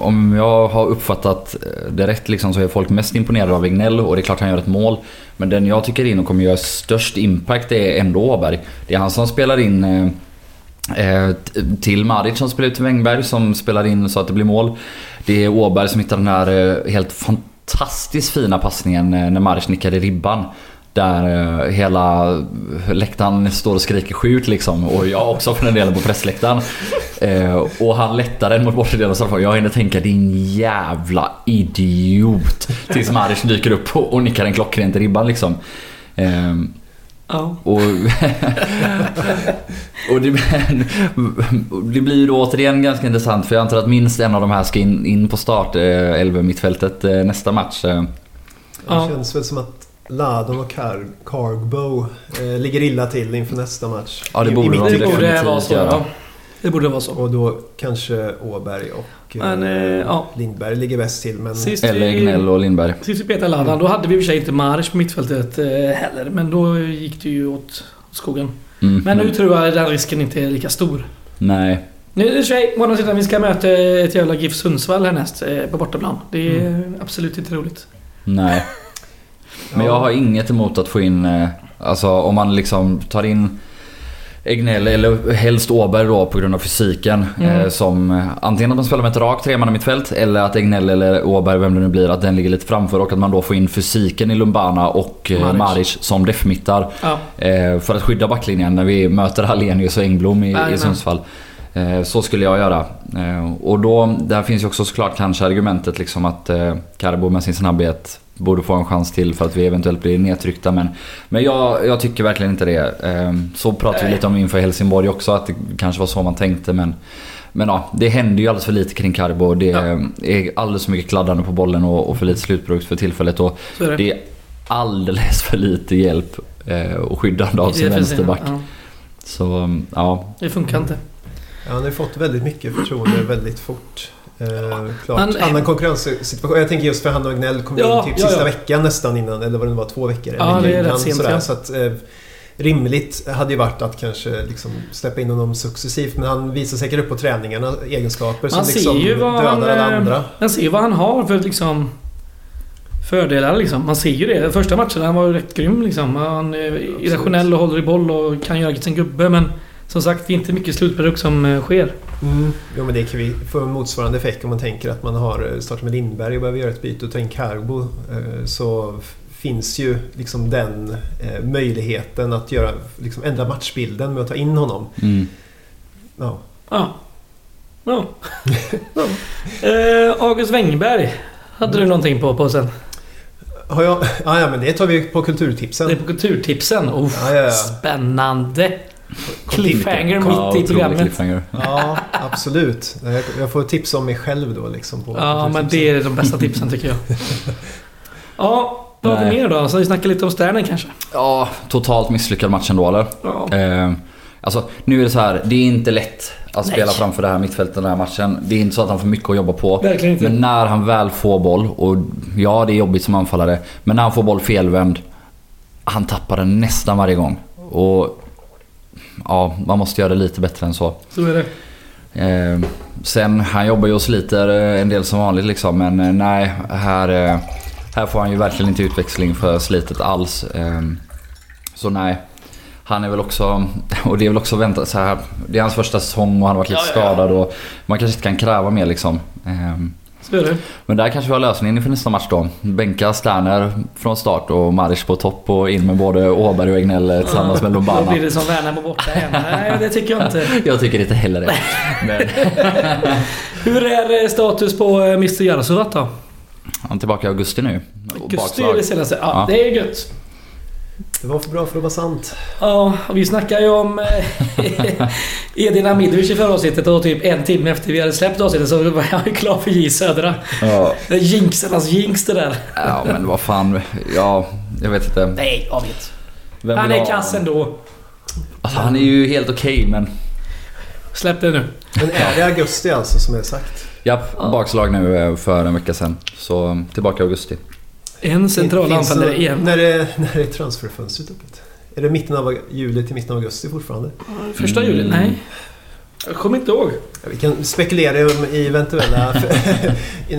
A: om jag har uppfattat eh, det rätt liksom, så är folk mest imponerade av Wignell och det är klart han gör ett mål. Men den jag tycker in och kommer göra störst impact är ändå Åberg. Det är han som spelar in eh, till Maric som spelar ut till Wängberg som spelar in så att det blir mål. Det är Åberg som hittar den här helt fantastiskt fina passningen när Maric nickade ribban. Där eh, hela läktaren står och skriker skjut liksom. Och jag också för den delen på pressläktaren. Eh, och han lättar den mot bortre delen av straffområdet. Jag hinner tänka din jävla idiot. Tills Maric dyker upp och, nickar en klockrent i ribban liksom. Eh,
B: oh.
A: Och, och det, det, blir ju då återigen ganska intressant för jag antar att minst en av de här ska in, in på start, eh, mittfältet nästa match. Det
C: känns väl som att Ladon och Car Cargbo eh, ligger illa till inför nästa match.
A: Ja, det borde,
B: I, i det borde vara så. Ja. Det borde vara så.
C: Och då kanske Åberg och men, eh, ja. Lindberg ligger bäst till. Men...
A: Sist Eller Egnell och Lindberg.
B: Sist vi petade Ladan, då hade vi i och för sig inte Maric på mittfältet eh, heller. Men då gick det ju åt skogen. Mm, men nu men... tror jag den risken inte är lika stor.
A: Nej.
B: Nu är det sig, å andra vi ska möta ett jävla GIF Sundsvall härnäst eh, på bortaplan. Det är mm. absolut inte roligt.
A: Nej. Men jag har inget emot att få in, eh, alltså om man liksom tar in Egnell eller helst Åberg då på grund av fysiken. Mm. Eh, som eh, antingen att man spelar med ett rakt tremannamittfält eller att Egnell eller Åberg, vem det nu blir, att den ligger lite framför och att man då får in fysiken i Lumbana och Maric, Maric som defmittar. Ja. för att skydda backlinjen när vi möter Hallenius och Engblom i, i Sundsvall. Så skulle jag göra. Och då, där finns ju också såklart kanske argumentet liksom att Carbo med sin snabbhet borde få en chans till för att vi eventuellt blir nedtryckta. Men, men jag, jag tycker verkligen inte det. Ehm, så pratade vi lite om inför Helsingborg också, att det kanske var så man tänkte. Men, men ja, det händer ju alldeles för lite kring Carbo. Det ja. är alldeles för mycket kladdande på bollen och, och för lite slutprodukt för tillfället. Och det. det. är alldeles för lite hjälp eh, och skyddande av sin vänsterback. Ja. Så ja.
B: Det funkar inte.
C: Ja, han har fått väldigt mycket förtroende väldigt fort. Eh, klart. Han, Annan konkurrenssituation. Jag tänker just för han och Gnell kom ja, in typ ja, sista ja. veckan nästan innan. Eller vad det var, två veckor.
B: Ja, det är rätt sent. Sådär,
C: så att, eh, rimligt hade ju varit att kanske liksom släppa in honom successivt. Men han visar säkert upp på träningarna egenskaper som liksom dödar alla eh, andra.
B: Man ser vad han har för liksom fördelar liksom. Man ser ju det. Första matchen han var ju rätt grym liksom. Han är irrationell och håller i boll och kan göra sin gubbe men som sagt, det är inte mycket slutprodukt som eh, sker.
C: Mm. Jo, men det kan vi få motsvarande effekt om man tänker att man har eh, startat med Lindberg och behöver göra ett byte och ta in Carbo. Eh, så finns ju liksom den möjligheten att göra, liksom ändra matchbilden med att ta in honom.
A: Mm.
B: Ja. Ja. ja. ja. Eh, August Wengberg. Hade mm. du någonting på påsen?
C: Har jag? Ah, ja, men det tar vi på kulturtipsen.
B: Det är på kulturtipsen? Oh, ja, ja, ja. Spännande! Cliffhanger mitt i programmet.
C: Ja, absolut. Jag får tips om mig själv då liksom. På
B: ja, men det är de bästa tipsen tycker jag. Ja, vad har vi mer då? Så vi snackar lite om Sternen kanske?
A: Ja, totalt misslyckad match ändå eller? Ja. Eh, alltså, nu är det så här. Det är inte lätt att spela Nej. framför det här mittfältet den här matchen. Det är inte så att han får mycket att jobba på.
B: Verkligen inte.
A: Men när han väl får boll, och ja det är jobbigt som anfallare. Men när han får boll felvänd. Han tappar den nästan varje gång. Och ja, man måste göra det lite bättre än så.
B: Så är det.
A: Eh, sen, han jobbar ju och sliter eh, en del som vanligt liksom. Men eh, nej, här, här får han ju verkligen inte utväxling för slitet alls. Så nej. Han är väl också, och det är väl också väntat så här. Det är hans första säsong och han har varit lite
B: Ja, ja, ja.
A: skadad och man kanske inte kan kräva mer liksom.
B: Det.
A: Men där kanske vi har lösningen inför nästa match då. Bänka Sterner från start och Maric på topp och in med både Åberg och Egnell eh, tillsammans med
B: Då
A: Lobana.
B: blir det som Värnamo borta igen. Nej, det tycker jag inte.
A: Jag tycker inte heller det.
B: Hur är eh, status på eh, Mr Jarsuvat då?
A: han är tillbaka i augusti nu.
B: Augusti
A: bakslag.
B: är det senaste. Ja,
A: Ja.
B: det är gött.
C: Det var för bra för att vara sant.
B: Ja, och vi snackade ju om eh, Edin Hamidovic i förra avsnittet och typ en timme efter vi hade släppt avsnittet så var jag klar för J Södra.
A: Ja,
B: Det är jinxarnas jinx det där.
A: ja, men vad fan. Ja, jag vet inte.
B: Nej, jag vet.
A: Vem
B: Han är
A: ha-
B: kass ändå.
A: Alltså, han är ju helt okej men...
B: Släpp det nu.
C: Men är det augusti alltså som är sagt?
A: Japp, bakslag nu eh, för en vecka sedan. Så tillbaka i augusti.
B: En central anfallare
C: det-
B: igen.
C: När är, när är transferfönstret öppet? Är det mitten av juli till mitten av augusti fortfarande?
B: Första juli?
A: Mm.
B: Nej. Jag kommer inte ihåg.
C: Ja, vi kan spekulera om i eventuella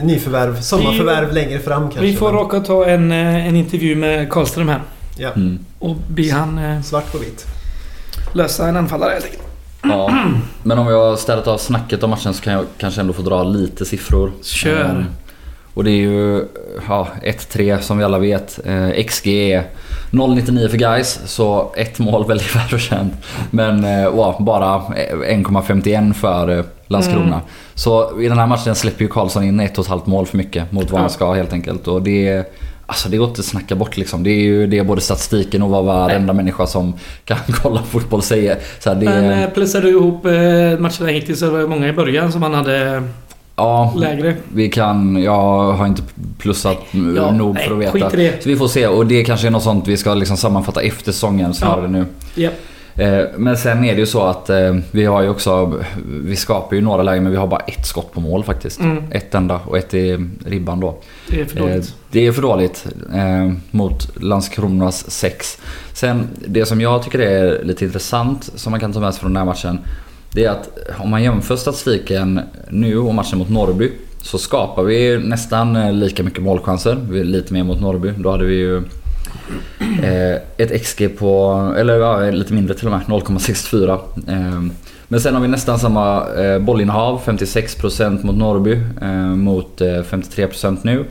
C: nyförvärv, sommarförvärv längre fram kanske.
B: Vi får råka ta en, eh, en intervju med Karlström här.
C: Ja,
A: Mm.
B: Och be han eh,
C: svart på vitt.
B: lösa en anfallare helt enkelt.
A: Ja, men om vi har städat av snacket om matchen så kan jag kanske ändå få dra lite siffror.
B: Kör.
A: Och det är ju ja, 1-3 som vi alla vet. Eh, XG är 0,99 för guys så ett mål väldigt välförtjänt. Men eh, ja, bara 1,51 för eh, Landskrona.
B: Mm.
A: Så i den här matchen släpper ju Karlsson in ett och ett halvt mål för mycket mot vad han ska helt enkelt. Och det, alltså det går inte att snacka bort liksom. Det är ju det är både statistiken och vad varenda människa som kan kolla fotboll säger. Så här, det,
B: Men eh, plussar du ihop eh, matcherna hittills så var det många i början som han hade
A: ja,
B: lägre.
A: Vi kan, jag har inte plussat
B: Ja,
A: nog
B: nej,
A: för att
B: skit
A: veta.
B: i det.
A: Så vi får se och det kanske är något sånt vi ska liksom sammanfatta efter säsongen snarare nu.
B: Ja.
A: Eh, Men sen är det ju så att eh, vi har ju också, vi skapar ju några lägen men vi har bara ett skott på mål faktiskt.
B: Mm,
A: Ett enda och ett i ribban då.
B: det är för
A: Eh,
B: dåligt.
A: Det är för dåligt mot Landskronas 6. Sen det som jag tycker är lite intressant som man kan ta med sig från den här matchen. Det är att om man jämför statistiken nu och matchen mot Norrby. Så skapar vi nästan eh, lika mycket målchanser. Vi är lite mer mot Norrby. Då hade vi ju eh, ett XG på, eller ja, lite mindre till och med, 0,64. Eh, men sen har vi nästan samma bollinnehav, 56% mot Norrby mot 53% nu.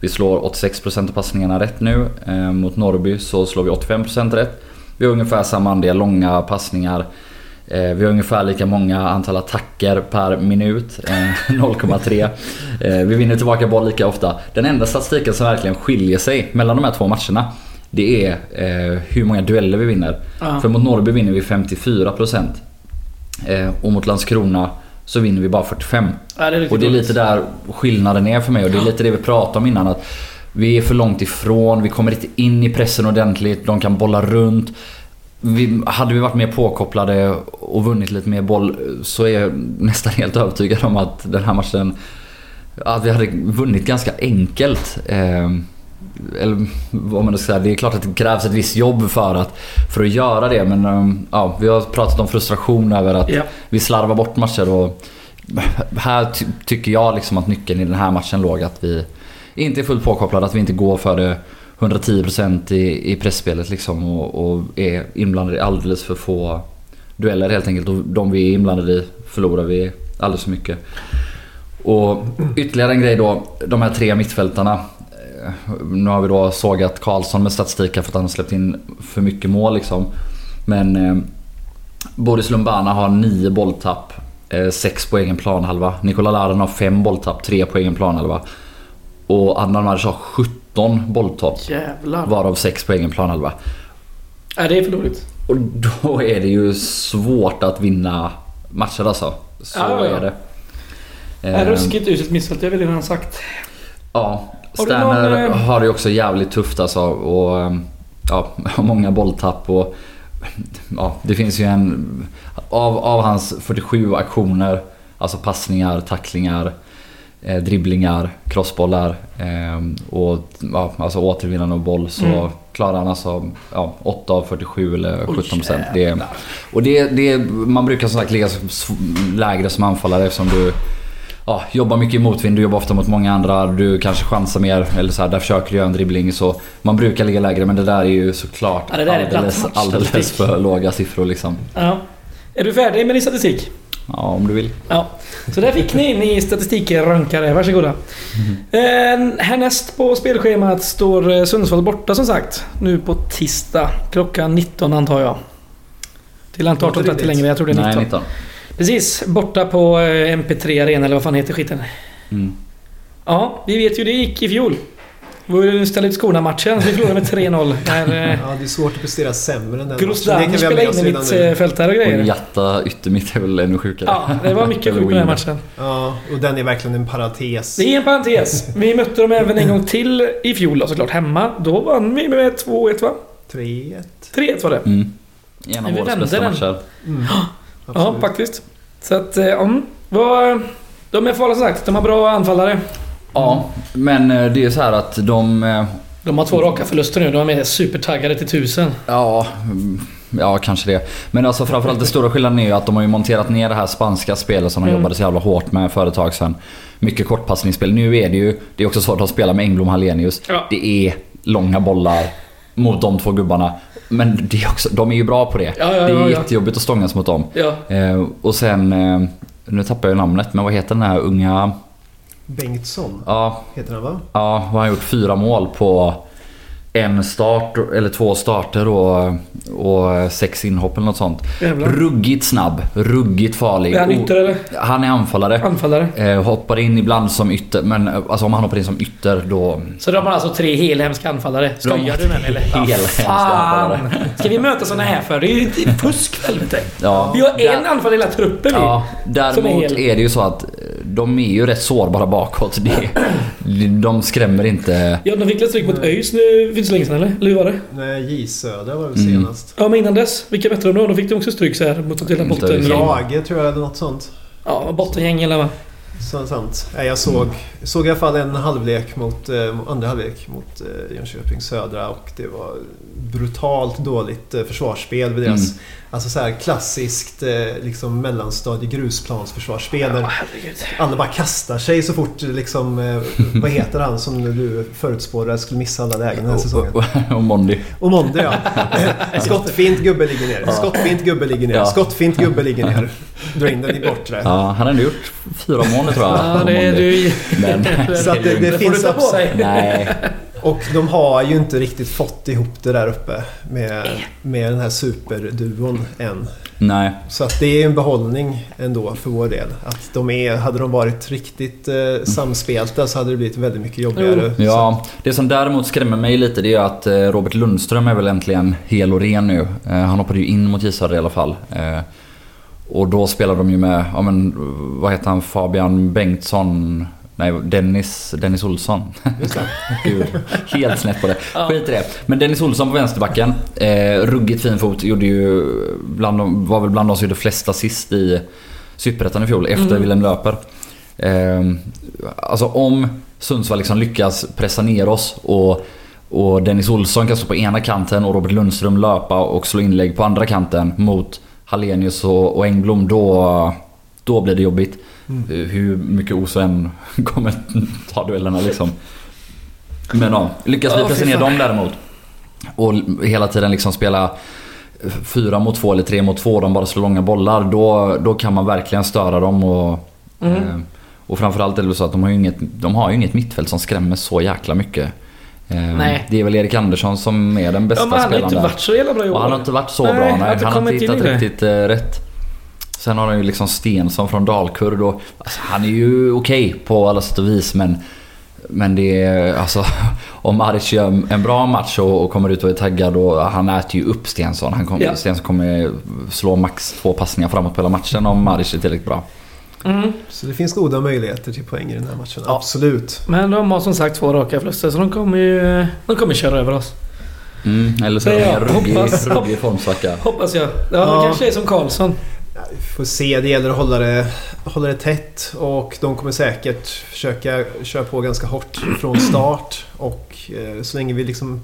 A: Vi slår 86% av passningarna rätt nu. Mot Norrby så slår vi 85% rätt. Vi har ungefär samma andel långa passningar. Eh, vi har ungefär lika många antal attacker per minut. Eh, 0,3. Eh, vi vinner tillbaka boll lika ofta. Den enda statistiken som verkligen skiljer sig mellan de här två matcherna. Det är eh, hur många dueller vi vinner.
B: Ja.
A: För mot Norrby vinner vi 54%. Eh, och mot Landskrona så vinner vi bara 45%.
B: Ja, det är
A: Och det är lite där skillnaden är för mig och det är lite det vi pratade om innan. Att vi är för långt ifrån, vi kommer inte in i pressen ordentligt, de kan bolla runt. Vi, hade vi varit mer påkopplade och vunnit lite mer boll så är jag nästan helt övertygad om att den här matchen... Att vi hade vunnit ganska enkelt. Eh, eller vad man ska säga. Det är klart att det krävs ett visst jobb för att, för att göra det. Men eh, ja, vi har pratat om frustration över att
B: vi
A: vi slarvar bort matcher och här ty- tycker jag liksom att nyckeln i den här matchen låg att vi inte är fullt påkopplade, att vi inte går för det 110% i, i pressspelet liksom och, och är inblandade i alldeles för få dueller helt enkelt. Och de vi är inblandade i förlorar vi alldeles för mycket. Och ytterligare en grej då, de här tre mittfältarna. Eh, nu har vi då sågat Karlsson med statistik för att han har släppt in för mycket mål liksom. Men eh, Boris Lumbana har nio bolltapp, eh, sex på egen planhalva. Nikola Larin har fem bolltapp, tre på egen planhalva. Och Adnan Maric har 17 bolltapp,
B: Jävlar.
A: varav sex på egen planhalva.
B: Nej, det är för dåligt.
A: Och då är det ju svårt att vinna matcher alltså. Så
B: Ja, ja, ja.
A: är det.
B: Äh,
A: Eh,
B: ruskigt uselt mittfält, det har vi redan sagt.
A: Ja,
B: Har
A: Sterner
B: någon, eh,
A: har det ju också jävligt tufft alltså. Och, eh, ja, många bolltapp och ja, det finns ju en... Av, av hans 47 aktioner, alltså passningar, tacklingar, eh, dribblingar, crossbollar eh, och ja, alltså återvinnande av boll så
B: Mm.
A: klarar han alltså ja, 8 av 47 eller
B: Oj,
A: 17 procent. Det, och det, det, man brukar som sagt ligga lägre som anfallare eftersom du ja, jobbar mycket i motvind, du jobbar ofta mot många andra, du kanske chansar mer eller så här, där försöker du göra en dribbling så man brukar ligga lägre men det där är ju såklart
B: Ja, det där är
A: alldeles, alldeles för låga siffror liksom.
B: Ja. Är du färdig med din statistik?
A: Ja, om du vill.
B: Ja. Så där fick ni in i statistikrankare. Varsågoda. Eh, härnäst på spelschemat står eh, Sundsvall borta som sagt. Nu på tisdag. Klockan 19 antar jag. Till antal
C: Låter
B: 18.30
C: rimligt.
B: längre. Jag tror det är 19.
A: Nej, 19.
B: Precis. Borta på eh, MP3 Arena eller vad fan heter skiten.
A: Mm.
B: Ja, vi vet ju hur det gick i fjol. Vi ju ställa ut skorna matchen så vi förlorade med 3-0. När eh,
C: Ja, det är svårt att prestera sämre än den matchen. Det
B: spelade in i
C: redan nu.
B: mittfältare och
A: Och
B: grejer.
A: Jatta yttermitt är väl ännu sjukare.
B: Ja, det var mycket sjukt med den matchen.
C: Ja, och den är verkligen en parentes.
B: Det är en parentes. Vi mötte dem även en gång till i fjol såklart hemma. Då vann vi med 2-1 va?
C: 3-1.
B: 3-1 var det.
A: Mm. En av årets bästa
B: den.
A: matcher.
C: Mm.
B: Ja, faktiskt. Så att, eh, ja. Vad, de är farliga som sagt. De har bra anfallare.
A: Ja, men eh, det är så här att de... eh,
B: De har två raka förluster nu. De är supertaggade till tusen.
A: Ja, mm, ja kanske det. Men alltså framförallt den stora skillnaden är ju att de har ju monterat ner det här spanska spelet som de
B: Mm.
A: jobbade så jävla hårt med för ett tag sedan. Mycket kortpassningsspel. Nu är det ju, det är också så att de spelar med Engblom Hallenius.
B: Ja.
A: Det är långa bollar mot de två gubbarna. Men det är också, de är ju bra på det.
B: Ja, ja,
A: det är
B: ja,
A: jättejobbigt att stångas mot dem. Eh, och sen, eh, nu tappar jag namnet, men vad heter den här unga...
C: Bengtsson.
A: Ja,
C: heter han va?
A: Ja, han har gjort? Fyra mål på en start, eller två starter och, och sex inhopp eller något sånt.
B: Jävlar.
A: Ruggigt snabb, ruggigt farlig.
B: Är han ytter eller?
A: Han är anfallare.
B: Anfallare.
A: Eh, hoppar in ibland som ytter, men eh, alltså om han hoppar in som ytter då...
B: Så de har alltså tre helhemska anfallare. Skojar du med mig eller?
A: Helhemska anfallare.
B: Ska vi möta såna här för? Det är ju fusk för helvete.
A: Ja,
B: Vi har en
A: där-
B: anfallare i hela truppen.
A: Ja, däremot
B: hel.
A: är det ju så att eh, de är ju rätt sårbara bakåt. Det, de skrämmer inte...
B: Ja, de fick väl stryk mot ÖIS nu inte så länge sedan eller? Eller hur var det?
C: Nej, J Södra var det
A: Mm.
C: senast.
B: Ja, men innan dess. Vilka mötte de då? De fick de också stryk så här mot
A: Inte
B: botten.
A: ÖIS.
C: Brage tror jag eller något sånt.
B: Ja, bottengäng eller vad?
C: Så, sant. Nej, jag såg, såg i alla fall en halvlek mot, eh, andra halvlek mot eh, Jönköping Södra och det var brutalt dåligt eh, försvarsspel vid deras
A: Mm.
C: Alltså så här klassiskt eh, liksom mellanstadie grusplansförsvarsspel där
B: herregud.
C: alla bara kastar sig så fort liksom, eh, vad heter han som du förutspårade skulle missa alla lägen den här säsongen?
A: Och, och, och Mondi.
C: Och Monde ja. Skottfint gubbe ligger ner. Skottfint gubbe ligger ner.
A: Ja.
C: Skottfint gubbe ligger ner. Dra in den i bortre.
A: Ja, han har ändå gjort fyra mål tror jag.
B: Ja, det är
A: Mondi.
B: du...
A: Men,
C: Så att det, det
B: får
C: finns
B: du ta på
C: upside.
B: dig.
A: Nej.
C: Och de har ju inte riktigt fått ihop det där uppe med, med den här superduon än.
A: Nej.
C: Så att det är en behållning ändå för vår del. Att de är, hade de varit riktigt eh, samspelta så hade det blivit väldigt mycket jobbigare. Så,
A: Ja, det som däremot skrämmer mig lite det är att eh, Robert Lundström är väl äntligen hel och ren nu. Eh, Han hoppade ju in mot Södra i alla fall. Eh, Och då spelar de ju med, ja men vad heter han, Fabian Bengtsson? Nej, Dennis, Dennis Olsson. Gud, helt snett på det. Skit i det. Men Dennis Olsson på vänsterbacken. Eh, ruggigt fin fot. Gjorde ju bland de, var väl bland de som gjorde flest assist i Superettan i fjol efter
B: Mm.
A: Willem Löper. Eh, alltså om Sundsvall liksom lyckas pressa ner oss och, och Dennis Olsson kan stå på ena kanten och Robert Lundström löpa och slå inlägg på andra kanten mot Hallenius och, och Engblom. Då, då blir det jobbigt.
C: Mm.
A: Hur mycket Oso än kommer ta duellerna liksom. Men ja, lyckas vi pressa ner dem däremot och hela tiden liksom spela fyra mot två eller tre mot två, de bara slår långa bollar. Då, då kan man verkligen störa dem och,
B: Mm.
A: eh, och framförallt är det så att de har ju inget, de har ju inget mittfält som skrämmer så jäkla mycket. Eh,
B: Nej.
A: Det är väl Erik Andersson som är den bästa
B: Ja, men han har
A: spelaren
B: inte
A: där.
B: varit så jävla bra i år.
A: Och han har inte varit så
B: Nej,
A: bra.
B: har
A: Nej,
B: inte
A: han har inte hittat riktigt eh, rätt. Sen har han ju liksom Stensson från Dalkurd och alltså, han är ju okej på alla sätt och vis men men det är alltså om Maric gör en bra match och, och kommer ut och är taggad och han äter ju upp Stensson. Han kommer,
B: Ja.
A: Stensson kommer slå max två passningar framåt på hela matchen om Maric är tillräckligt bra.
B: Mm.
C: Så det finns goda möjligheter till poäng i den här matchen.
B: Ja.
C: Absolut.
B: Men de har som sagt två raka förluster så de kommer ju... De kommer köra över oss.
A: Mm, eller så är
B: är
A: en ruggig formsvacka.
B: Hoppas jag. Ja,
C: Ja.
B: de kanske är som Karlsson.
C: Ja, vi får se. Det gäller att hålla det, hålla det tätt och de kommer säkert försöka köra på ganska hårt från start. Och eh, så länge vi liksom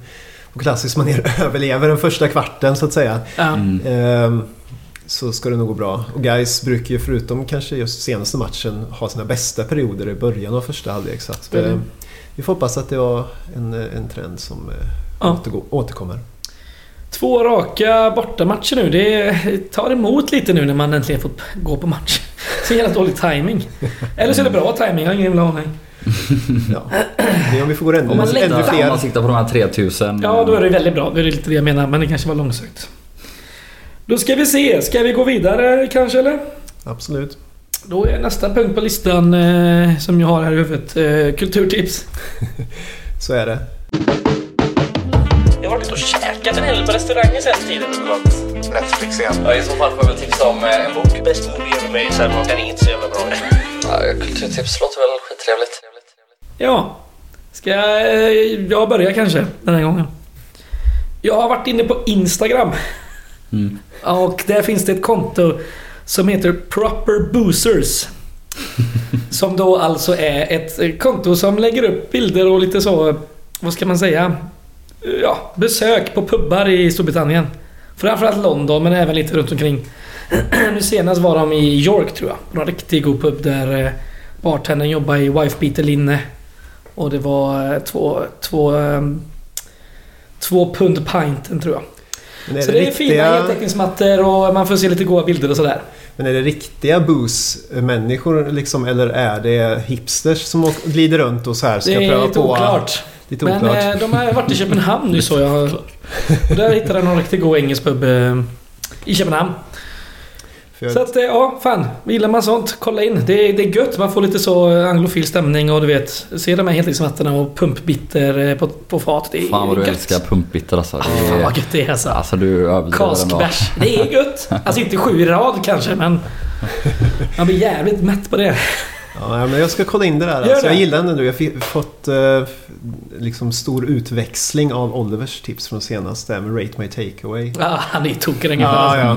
C: på klassisk manér överlever den första kvarten så att säga.
A: Mm.
C: Ehm, så ska det nog gå bra. Och guys brukar ju förutom kanske just senaste matchen ha sina bästa perioder i början av första halvlek. Så att,
B: Mm.
C: eh, vi får hoppas att det var en, en trend som eh,
B: Ja.
C: återkommer.
B: Två raka bortamatcher nu. Det tar emot lite nu när man äntligen får gå på match. Så jävla dålig timing. Eller så är det bra timing, jag har ingen jävla aning.
C: Ja. Det är om vi får gå ännu,
A: Om man,
C: ännu
A: siktar, om
C: fler.
A: man siktar på de här 3000.
B: Ja, då är det väldigt bra. Det är lite det jag menar, men det kanske var långsökt. Då ska vi se. Ska vi gå vidare kanske, eller?
C: Absolut.
B: Då är nästa punkt på listan eh, som jag har här i huvudet eh, kulturtips.
C: Så är det.
B: Varit och käkat en hel del på restauranger sen tiden.
D: Netflix igen.
A: Ja, I så fall får jag väl tipsa om eh, en bok.
D: Bäst movie ever made, sen var den inte så jävla bra.
A: Ja, kulturtips låter väl skittrevligt.
B: Ja. Ska jag, jag börja kanske den här gången? Jag har varit inne på Instagram.
A: Mm.
B: Och där finns det ett konto som heter Proper Boozers. Som då alltså är ett konto som lägger upp bilder och lite så, vad ska man säga? Ja, besök på pubbar i Storbritannien. Framförallt London men även lite runt omkring. nu senast var de i York tror jag. Det en riktigt god pub där eh, bartendern jobbade i wife linne. Och det var eh, två, två, ehm, två pund pinten tror jag.
C: Är,
B: Så
C: det,
B: det är fina heltäckningsmattor och man får se lite goda bilder och sådär.
C: men är det riktiga booze-människor liksom, eller är det hipsters som glider runt och så här ska
B: Det är
C: pröva
B: lite
C: på?
B: oklart.
C: Lite
B: Men
C: oklart.
B: eh, de har varit i Köpenhamn nu så jag. Och där hittade jag någon riktigt god engelsk pub eh, i Köpenhamn.
C: För
B: Så att eh, ja, fan. Gillar man sånt, kolla in. Det är, det är gött. Man får lite så anglofil stämning och du vet. Se de här heltidsmattorna och pumpbitter på, på fat. Det är
A: Fan vad du
B: gött.
A: älskar pumpbitter alltså.
B: Ah,
A: Det
B: fan
A: är,
B: vad gött det är alltså.
A: alltså du.
B: Kaskbärs. Det är gött. Alltså inte sju i rad kanske men... Man blir jävligt mätt på det.
C: Ja, men jag ska kolla in det där. Alltså, jag gillar den nu. Jag har fått eh, liksom stor utväxling av Olivers tips från senast där med Rate My Takeaway.
B: Ah, han är tokig den
C: Ja, ja.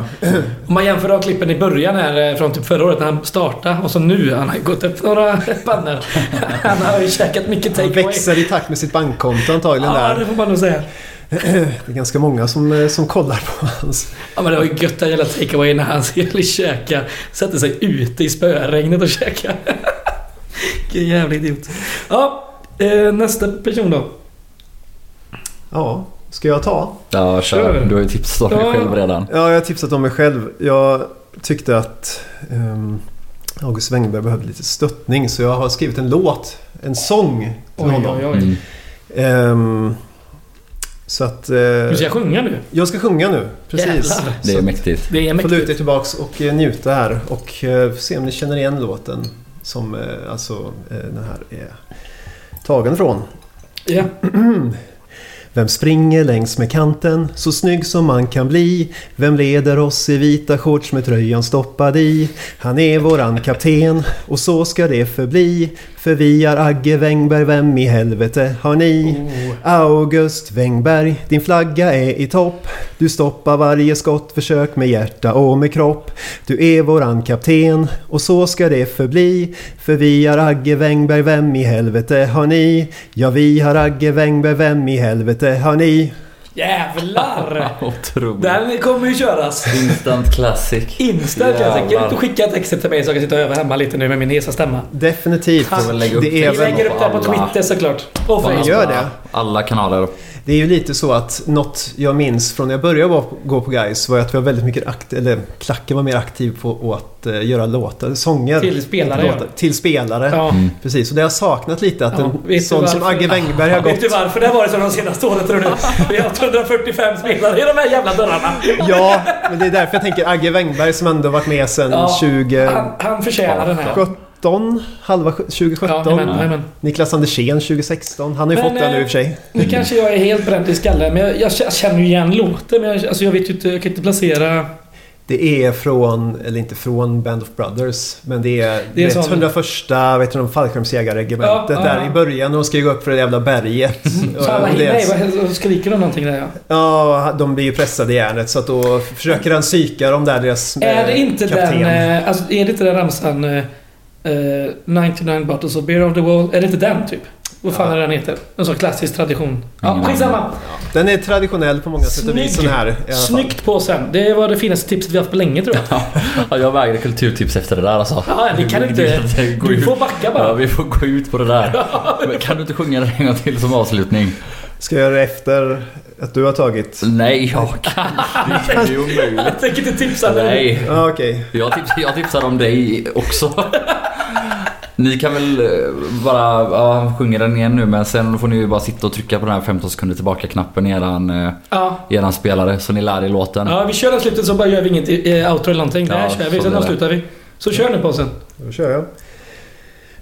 B: Om man jämför de klippen i början här eh, från typ förra året när han startade och så nu. Han har ju gått upp några pannor. Han har ju käkat mycket
C: Han
B: takeaway.
C: växer i takt med sitt bankkonto antagligen
B: Ja,
C: där.
B: det får man nog säga.
C: Det är ganska många som, eh, som kollar på hans.
B: Ja men det var ju gött den jävla takeaway när han skulle käka. Sätter sig ute i spöregnet och käka. Vilken jävla idiot. Ja, eh, nästa person då.
C: Ja, ska jag ta?
A: Ja, kör. Du har ju tipsat om dig
B: Ja.
A: själv redan.
C: Ja, jag har tipsat om mig själv. Jag tyckte att um, August Wengberg behövde lite stöttning så jag har skrivit en låt, en sång till
B: Oj,
C: honom.
B: oj, oj.
A: Mm.
C: Så att... eh,
B: Du ska sjunga nu.
C: jag ska sjunga nu, precis.
B: Jävlar.
A: Det är mäktigt.
B: Det är
C: Får luta er
B: mäktigt.
C: tillbaks och eh, njuta här och eh, se om ni känner igen låten som eh, alltså eh, den här är tagen från.
B: Ja.
C: Vem springer längs med kanten så snygg som man kan bli? Vem leder oss i vita shorts med tröjan stoppad i? Han är våran kapten och så ska det förbli. För vi är Agge Wengberg, vem i helvete har ni? August Wengberg, din flagga är i topp. Du stoppar varje skottförsök med hjärta och med kropp. Du är våran kapten och så ska det förbli. För vi är Agge Wengberg, vem i helvete har ni? Ja, vi har Agge Wengberg, vem i helvete har ni?
B: Jävlar!
A: Otroligt.
B: Den kommer ju köras.
A: Instant classic.
B: Instant tänker
A: Jävlar.
B: du skicka texten till mig så jag kan sitta och öva hemma lite nu med min hesa stämma.
C: Definitivt. Det
B: Vi lägger upp det på. Twitter såklart. Och Facebook.
C: gör det.
A: Alla kanaler.
C: Det är ju lite så att något jag minns från när jag började gå- på Guys var att vi var väldigt mycket aktiv, eller klacken var mer aktiv på att eh, göra låtar, sånger.
B: Till spelare,
C: Låtar,
B: ja.
C: till spelare.
B: Ja.
A: Mm.
C: Precis, och det har jag saknat lite att
B: Ja,
C: en
B: vet
C: sån som? Agge Wengberg har
B: Vet
C: gått...
B: du varför det har varit så de senaste åren tror du? Vi har haft 145 spelare i de här jävla dörrarna.
C: Ja, men det är därför jag tänker Agge Wengberg som ändå varit med sedan
B: Ja,
C: 20...
B: Han, han förtjänar den här.
C: 17, halva 2017.
B: Ja, amen, amen.
C: Niklas Andersén 2016. Han har ju
B: Men,
C: fått den nu i och för
B: eh,
C: sig.
B: Nu kanske jag är helt bränd i skallen, men jag, jag känner ju igen låten. Men jag, alltså jag vet ju inte, jag kan inte placera...
C: Det är från, eller inte från Band of Brothers, men det är,
B: Det är
C: det
B: sån-
C: 101 vet du, fallskärmsjägarregementet
B: Ja,
C: där
B: ja.
C: i början när de ska gå upp för det jävla berget.
B: Så alla
C: Och det-
B: hinner, nej, vad skriker de någonting där ja.
C: Ja, de blir ju pressade i järnet så att då försöker han psyka dem där, deras
B: Är det
C: eh,
B: inte
C: kapten.
B: den... eh, Alltså är det inte den ramsan... eh, eh, 99 bottles of beer on the wall? Är det inte den typ? Vad fan är den heter? En sån klassisk tradition. Ja, skitsamma.
C: Den är traditionell på många sätt och vis sån här. i alla fall.
B: Snyggt på sen. Det var det finaste tipset vi haft på länge tror jag.
A: Ja, jag vägrar kulturtips efter det där alltså.
B: Ja, det kan inte.
A: Gå
B: Du får backa bara.
A: Ja, vi får gå ut på det där. Men kan du inte sjunga det en gång till som avslutning?
C: Ska jag göra det efter att du har tagit?
A: Nej, jag kan inte. Det är omöjligt.
B: Jag tänker inte tipsa dig.
A: Nej,
C: Ja, okej.
A: jag, tips, jag tipsar om dig också. Ni kan väl eh, bara ja, sjunga den igen nu men sen får ni ju bara sitta och trycka på den här 15 sekunder tillbaka-knappen i eran, eh,
B: Ja.
A: i eran spelare så ni lär er låten.
B: ja, vi kör den slutet så bara gör vi inget eh, outro eller någonting.
A: Ja,
B: Där kör vi,
A: så
B: sen avslutar vi. Så kör nu på sen.
C: Då kör jag.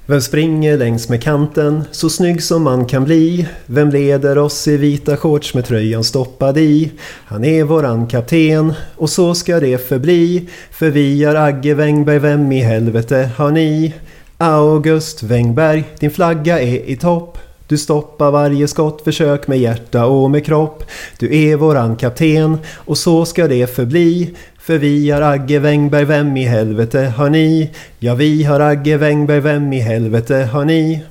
C: Vem springer längs med kanten så snygg som man kan bli? Vem leder oss i vita shorts med tröjan stoppad i? Han är våran kapten och så ska det förbli. För vi är Agge Wängberg, vem i helvete har ni? August Wängberg, din flagga är i topp. Du stoppar varje skottförsök med hjärta och med kropp. Du är våran kapten och så ska det förbli. För vi har Agge Wängberg, vem i helvete har ni? Ja, vi har Agge Wängberg, vem i helvete har ni?